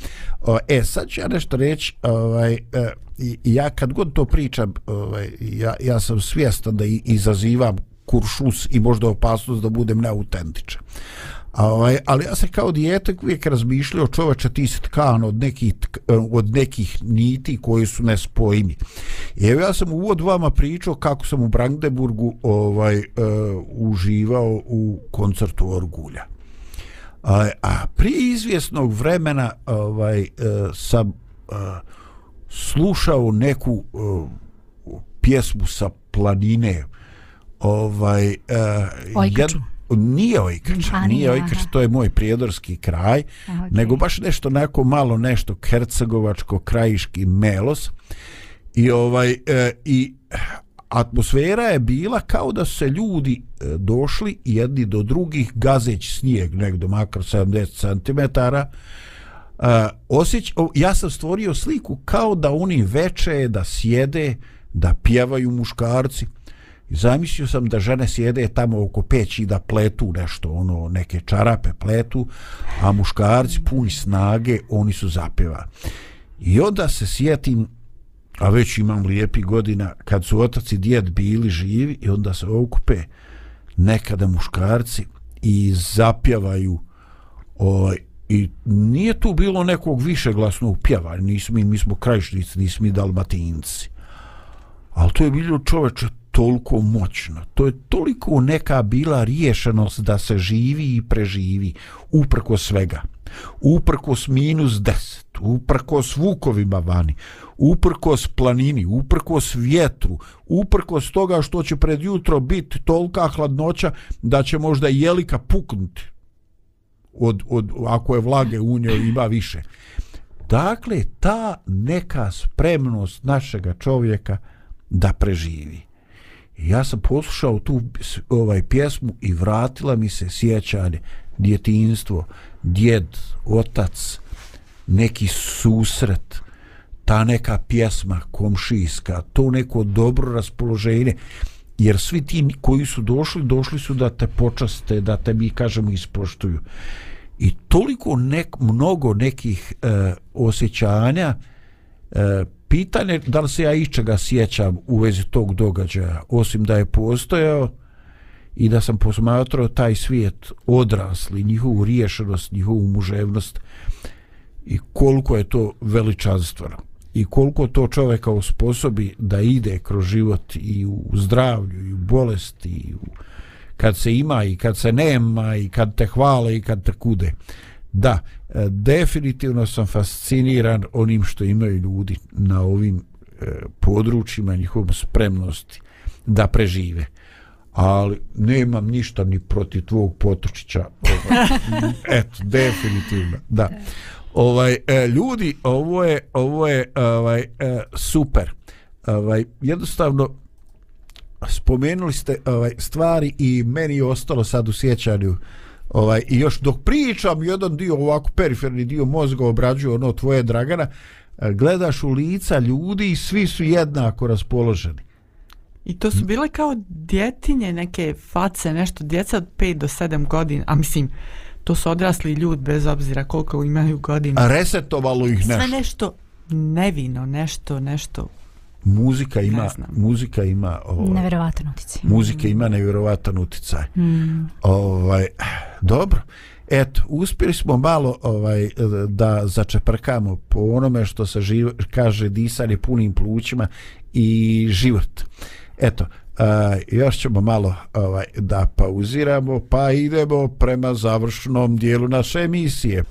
o, e sad ću ja nešto reći ovaj e, i, ja kad god to pričam ovaj ja ja sam svjestan da izazivam kuršus i možda opasnost da budem neautentičan A ovaj, ali ja sam kao dijete uvijek razmišljao čoveče ti si tkan od nekih, tk- eh, od nekih niti koji su nespojimi. I evo ja sam u uvod vama pričao kako sam u Brandenburgu ovaj, uh, uživao u koncertu Orgulja. A, a prije izvjesnog vremena ovaj, uh, sam uh, slušao neku uh, pjesmu sa planine ovaj uh, Ojkaču. nije Ojkač, A, nije Ojkač, to je moj prijedorski kraj, A, okej. nego baš nešto onako malo nešto hercegovačko krajiški melos i ovaj e, i atmosfera je bila kao da se ljudi e, došli jedni do drugih gazeći snijeg negdje makar 70 cm Uh, osjeć, ja sam stvorio sliku kao da oni veče, da sjede, da pjevaju muškarci. I zamislio sam da žene sjede tamo oko peći da pletu nešto, ono, neke čarape pletu, a muškarci puni snage, oni su zapjeva. I onda se sjetim, a već imam lijepi godina, kad su otac i djed bili živi i onda se okupe nekada muškarci i zapjevaju ovaj, i nije tu bilo nekog višeglasnog pjeva, nismo mi, mi smo krajišnici, nismo mi dalmatinci. Ali to je bilo čoveče toliko moćno. To je toliko neka bila riješenost da se živi i preživi uprko svega. Uprkos minus 10, uprkos vukovima vani, uprkos planini, uprkos vjetru, uprkos toga što će pred jutro biti tolika hladnoća da će možda jelika puknuti od, od, ako je vlage u njoj ima više. Dakle, ta neka spremnost našega čovjeka da preživi. I ja sam poslušao tu ovaj pjesmu i vratila mi se sjećanje, djetinstvo, djed, otac, neki susret, ta neka pjesma komšijska, to neko dobro raspoloženje, jer svi ti koji su došli, došli su da te počaste, da te mi kažemo ispoštuju. I toliko nek, mnogo nekih e, osjećanja, e, pitanje da li se ja ičega sjećam u vezi tog događaja, osim da je postojao i da sam posmatrao taj svijet odrasli, njihovu riješenost, njihovu muževnost i koliko je to veličanstveno. I koliko to čoveka usposobi da ide kroz život i u zdravlju i u bolesti i u, kad se ima i kad se nema i kad te hvale i kad te kude. Da, E, definitivno sam fasciniran onim što imaju ljudi na ovim e, područjima njihovom spremnosti da prežive. Ali nemam ništa ni protiv tvog potočića. Ovaj. [LAUGHS] eto, definitivno da. Ovaj e, ljudi ovo je ovo je ovaj e, super. Ovaj jednostavno spomenuli ste ovaj stvari i meni je ostalo sad u sjećanju ovaj i još dok pričam jedan dio ovako periferni dio mozga obrađuje ono tvoje Dragana e, gledaš u lica ljudi i svi su jednako raspoloženi I to su bile kao djetinje, neke face, nešto, djeca od 5 do 7 godina, a mislim, to su odrasli ljudi bez obzira koliko imaju godina. a resetovalo ih nešto Sve nešto nevino, nešto, nešto. muzika ima muzika ima ovaj, Neverovatan utjecaj. muzika ima nevjerovatan uticaj Mm. ovaj dobro. Eto uspjeli smo malo ovaj da začeprkamo po onome što se živ, kaže disanje punim plućima i život. Eto a, još ćemo malo ovaj da pauziramo pa idemo prema završnom dijelu naše emisije.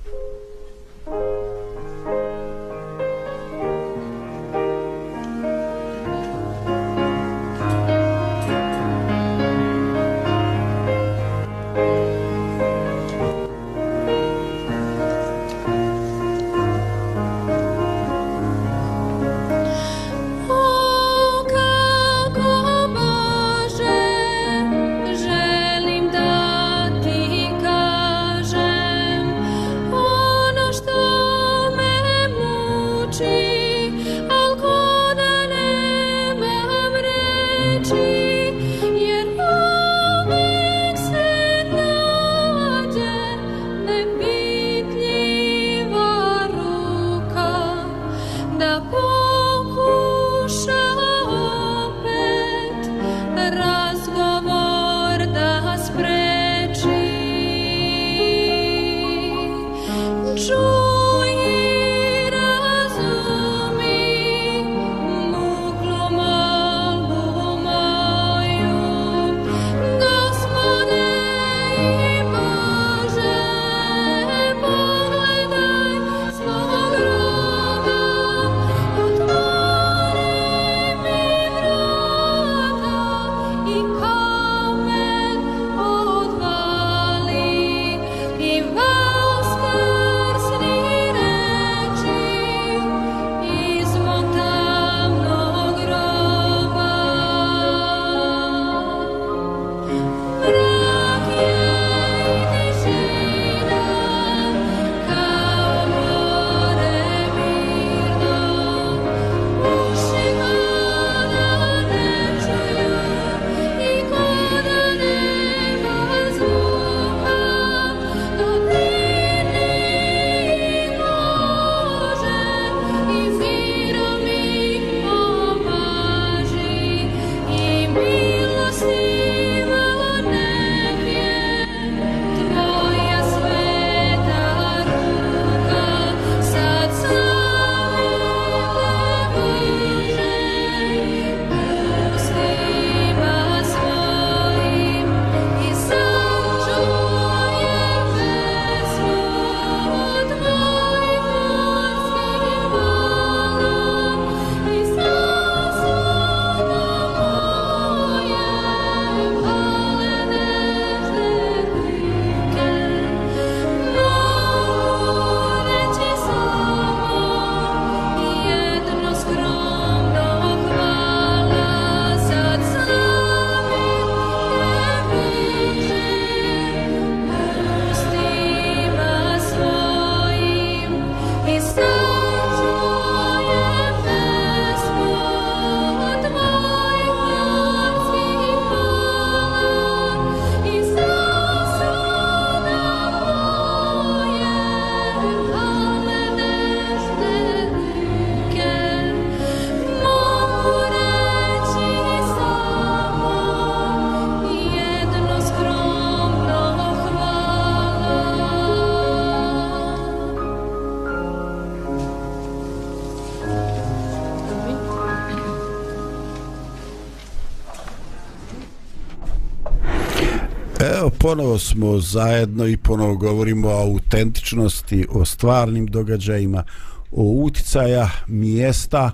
Ponovo smo zajedno i ponovo govorimo o autentičnosti, o stvarnim događajima, o uticaja mjesta,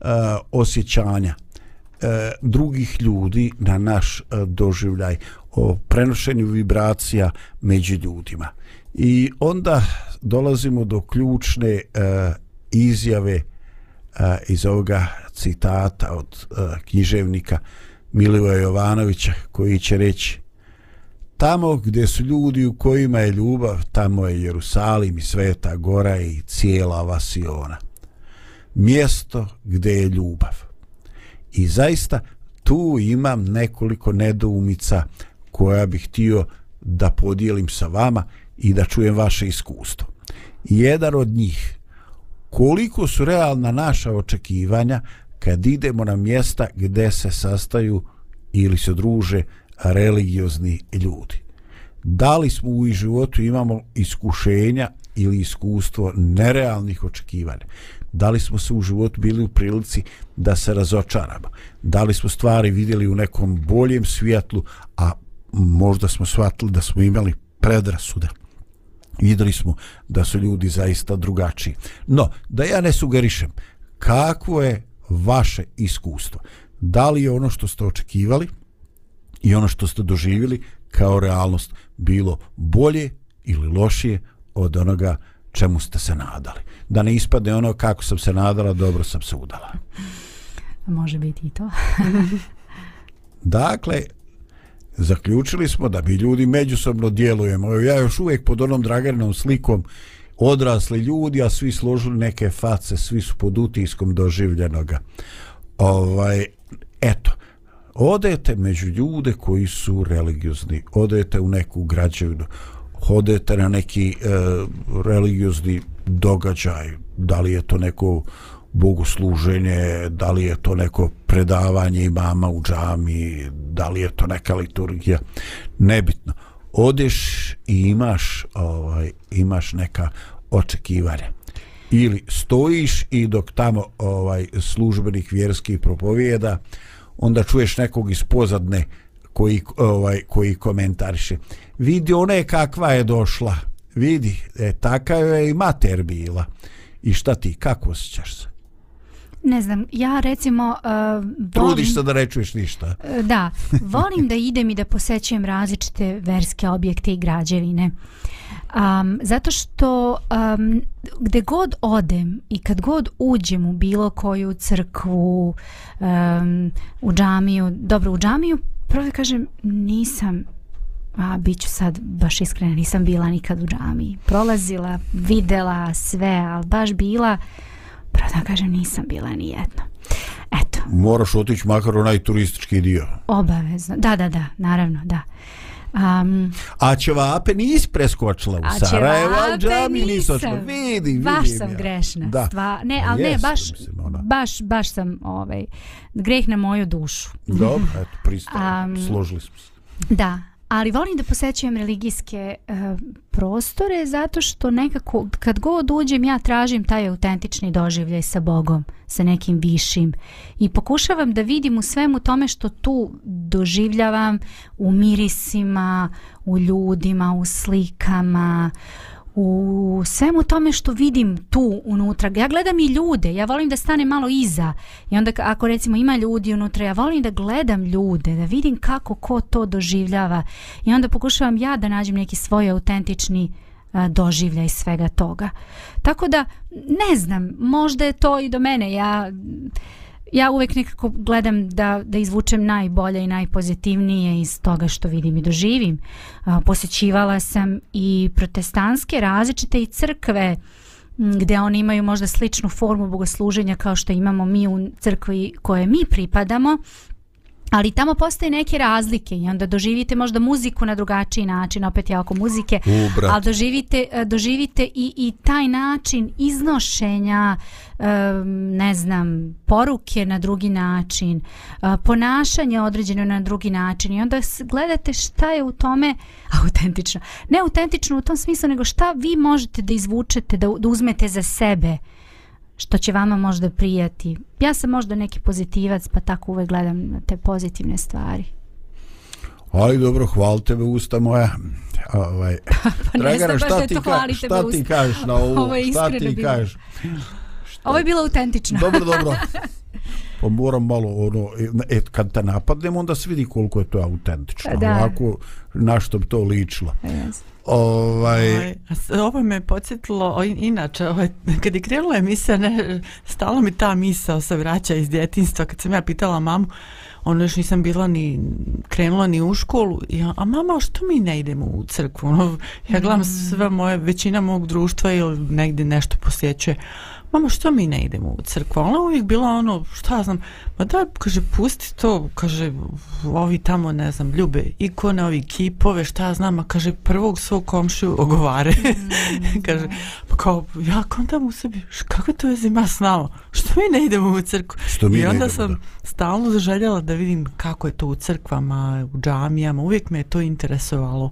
e, osjećanja e, drugih ljudi na naš e, doživljaj, o prenošenju vibracija među ljudima. I onda dolazimo do ključne e, izjave e, iz ovoga citata od e, književnika Milivoja Jovanovića koji će reći Tamo gdje su ljudi u kojima je ljubav, tamo je Jerusalim i Sveta Gora i cijela Vasiona. Mjesto gdje je ljubav. I zaista tu imam nekoliko nedoumica koja bih htio da podijelim sa vama i da čujem vaše iskustvo. Jedan od njih, koliko su realna naša očekivanja kad idemo na mjesta gdje se sastaju ili se druže religiozni ljudi. Da li smo u životu imamo iskušenja ili iskustvo nerealnih očekivanja? Da li smo se u životu bili u prilici da se razočaramo? Da li smo stvari vidjeli u nekom boljem svjetlu, a možda smo shvatili da smo imali predrasude? Vidjeli smo da su ljudi zaista drugačiji. No, da ja ne sugerišem, kako je vaše iskustvo? Da li je ono što ste očekivali, i ono što ste doživjeli kao realnost bilo bolje ili lošije od onoga čemu ste se nadali. Da ne ispadne ono kako sam se nadala, dobro sam se udala. Može biti i to. [LAUGHS] Dakle, zaključili smo da bi ljudi međusobno djelujemo. Ja još uvijek pod onom Draganom slikom odrasli ljudi, a svi složili neke face, svi su pod utiskom doživljenoga. Ovaj, eto, odete među ljude koji su religiozni, odete u neku građevinu, odete na neki e, religiozni događaj, da li je to neko bogosluženje, da li je to neko predavanje imama u džami, da li je to neka liturgija, nebitno. Odeš i imaš ovaj imaš neka očekivanja. Ili stojiš i dok tamo ovaj službenik vjerski propovijeda, onda čuješ nekog iz pozadne koji, ovaj, koji komentariše. Vidi ona je kakva je došla. Vidi, e, taka je i mater bila. I šta ti, kako osjećaš se? Ne znam, ja recimo uh, volim... Trudiš se da ne čuješ ništa. Uh, da, volim da idem i da posećujem različite verske objekte i građevine. Um, zato što um, gde god odem i kad god uđem u bilo koju crkvu, um, u džamiju, dobro u džamiju, prvo kažem nisam a bit ću sad baš iskrena, nisam bila nikad u džamiji. Prolazila, videla sve, ali baš bila, prvo da kažem, nisam bila ni jedno. Eto. Moraš otići makar onaj turistički dio. Obavezno. Da, da, da, naravno, da. Um, a ćevape nisi preskočila u A Sarajevo, a ćevape džami nisi očela. Vidi, vidi. baš sam grešna. Da. Stva, ne, ali ne, baš, mislim, baš, baš sam ovaj, greh na moju dušu. Dobro, eto, pristajem. Am, Složili smo se. Da, ali volim da posećujem religijske uh, prostore zato što nekako kad god uđem ja tražim taj autentični doživljaj sa Bogom, sa nekim višim. I pokušavam da vidim u svemu tome što tu doživljavam u mirisima, u ljudima, u slikama, u svemu tome što vidim tu unutra. Ja gledam i ljude, ja volim da stane malo iza i onda ako recimo ima ljudi unutra, ja volim da gledam ljude, da vidim kako ko to doživljava i onda pokušavam ja da nađem neki svoj autentični a, doživljaj svega toga. Tako da, ne znam, možda je to i do mene, ja ja uvek nekako gledam da, da izvučem najbolje i najpozitivnije iz toga što vidim i doživim. A, posjećivala sam i protestantske različite i crkve gdje oni imaju možda sličnu formu bogosluženja kao što imamo mi u crkvi koje mi pripadamo, ali tamo postoje neke razlike i onda doživite možda muziku na drugačiji način, opet je oko muzike, U, brat. ali doživite, e, doživite i, i taj način iznošenja em, ne znam, poruke na drugi način, e, ponašanje određeno na drugi način i onda gledate šta je u tome [LAUGHS] autentično. Ne autentično u tom smislu, nego šta vi možete da izvučete, da, da uzmete za sebe što će vama možda prijati. Ja sam možda neki pozitivac, pa tako uvek gledam na te pozitivne stvari. Ali dobro, hvala tebe usta moja. Ovaj, [LAUGHS] Pa da je to ka- šta ti kažeš na ovo? [LAUGHS] Ovo je šta iskreno ti bilo. kažeš? Ovo je bilo autentično. Dobro, dobro. [LAUGHS] Pa moram malo ono, e, kad te napadnem onda se vidi koliko je to autentično. Da. Ovako, na što bi to ličilo. Yes. Ovaj, Ovaj, ovo me podsjetilo, o, inače, ovaj, kad je krenula emisija, ne, stalo mi ta misao se vraća iz djetinstva, kad sam ja pitala mamu, ono još nisam bila ni krenula ni u školu, ja, a mama, što mi ne idemo u crkvu? Ono, ja gledam sve moje, većina mog društva ili negdje nešto posjećuje. Mama, što mi ne idemo u crkvu? Ona je uvijek bila ono, šta znam, ma da, kaže, pusti to, kaže, ovi tamo, ne znam, ljube ikone, ovi kipove, šta znam, a kaže, prvog svog komšiju ogovare. [LAUGHS] kaže, pa kao, ja kontam u sebi, kakve to veze ima s nama? Što mi ne idemo u crkvu? Što mi I onda idemo, sam da. stalno zaželjela da vidim kako je to u crkvama, u džamijama, uvijek me je to interesovalo.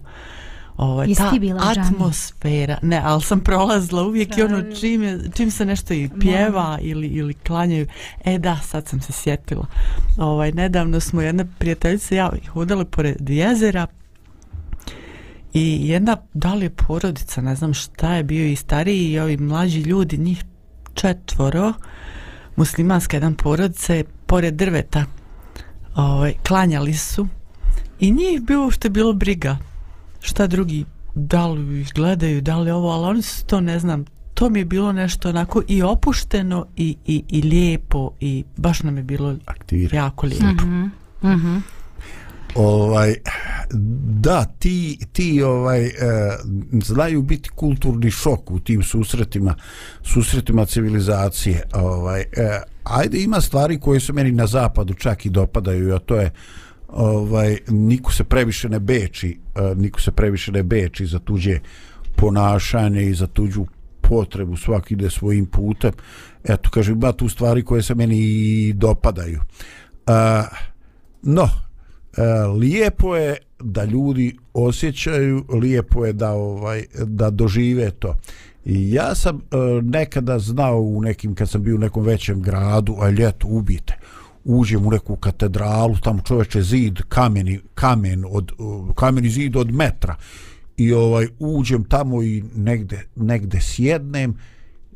Ovaj, Jesi ta bila atmosfera, ne, ali sam prolazila uvijek i ono Da. čim, je, čim se nešto i pjeva ili, ili klanjaju, e da, sad sam se sjetila. Ovaj, nedavno smo jedna prijateljica ja hodali pored jezera i jedna, da li je porodica, ne znam šta je bio i stariji i ovi mlađi ljudi, njih četvoro, muslimanska jedan porodica pored drveta. Ovaj, klanjali su i njih bilo što je bilo briga šta drugi da li ih gledaju, da li ovo, ali oni su to ne znam, to mi je bilo nešto onako i opušteno i, i, i lijepo i baš nam je bilo aktivira. jako lijepo. Mhm. Mhm. Ovaj da ti ti ovaj e, znaju biti kulturni šok u tim susretima susretima civilizacije ovaj e, ajde ima stvari koje se meni na zapadu čak i dopadaju a to je ovaj niko se previše ne beči e, niko se previše ne beči za tuđe ponašanje i za tuđu potrebu svaki ide svojim putem. Eto kažem ima tu stvari koje se meni i dopadaju. A, no a, lijepo je da ljudi osjećaju lijepo je da ovaj da dožive to. I ja sam e, nekada znao u nekim kad sam bio u nekom većem gradu a ljeto ubite uđem u neku katedralu tamo čoveče zid kameni kamen od kameni zid od metra. I ovaj uđem tamo i negde negde sjednem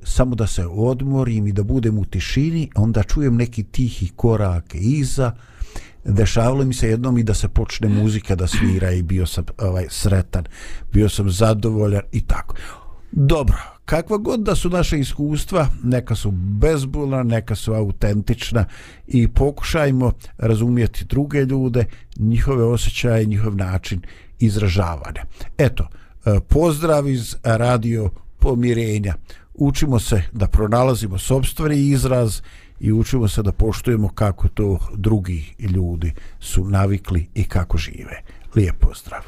samo da se odmorim i da budem u tišini onda čujem neki tihi korak iza. Dešavalo mi se jednom i da se počne muzika da svira i bio sam ovaj sretan bio sam zadovoljan i tako. Dobro kakva god da su naše iskustva neka su bezbolna neka su autentična i pokušajmo razumjeti druge ljude njihove osjećaje njihov način izražavanja eto e, pozdrav iz radio pomirenja učimo se da pronalazimo sobstveni izraz i učimo se da poštujemo kako to drugi ljudi su navikli i kako žive. Lijep pozdrav.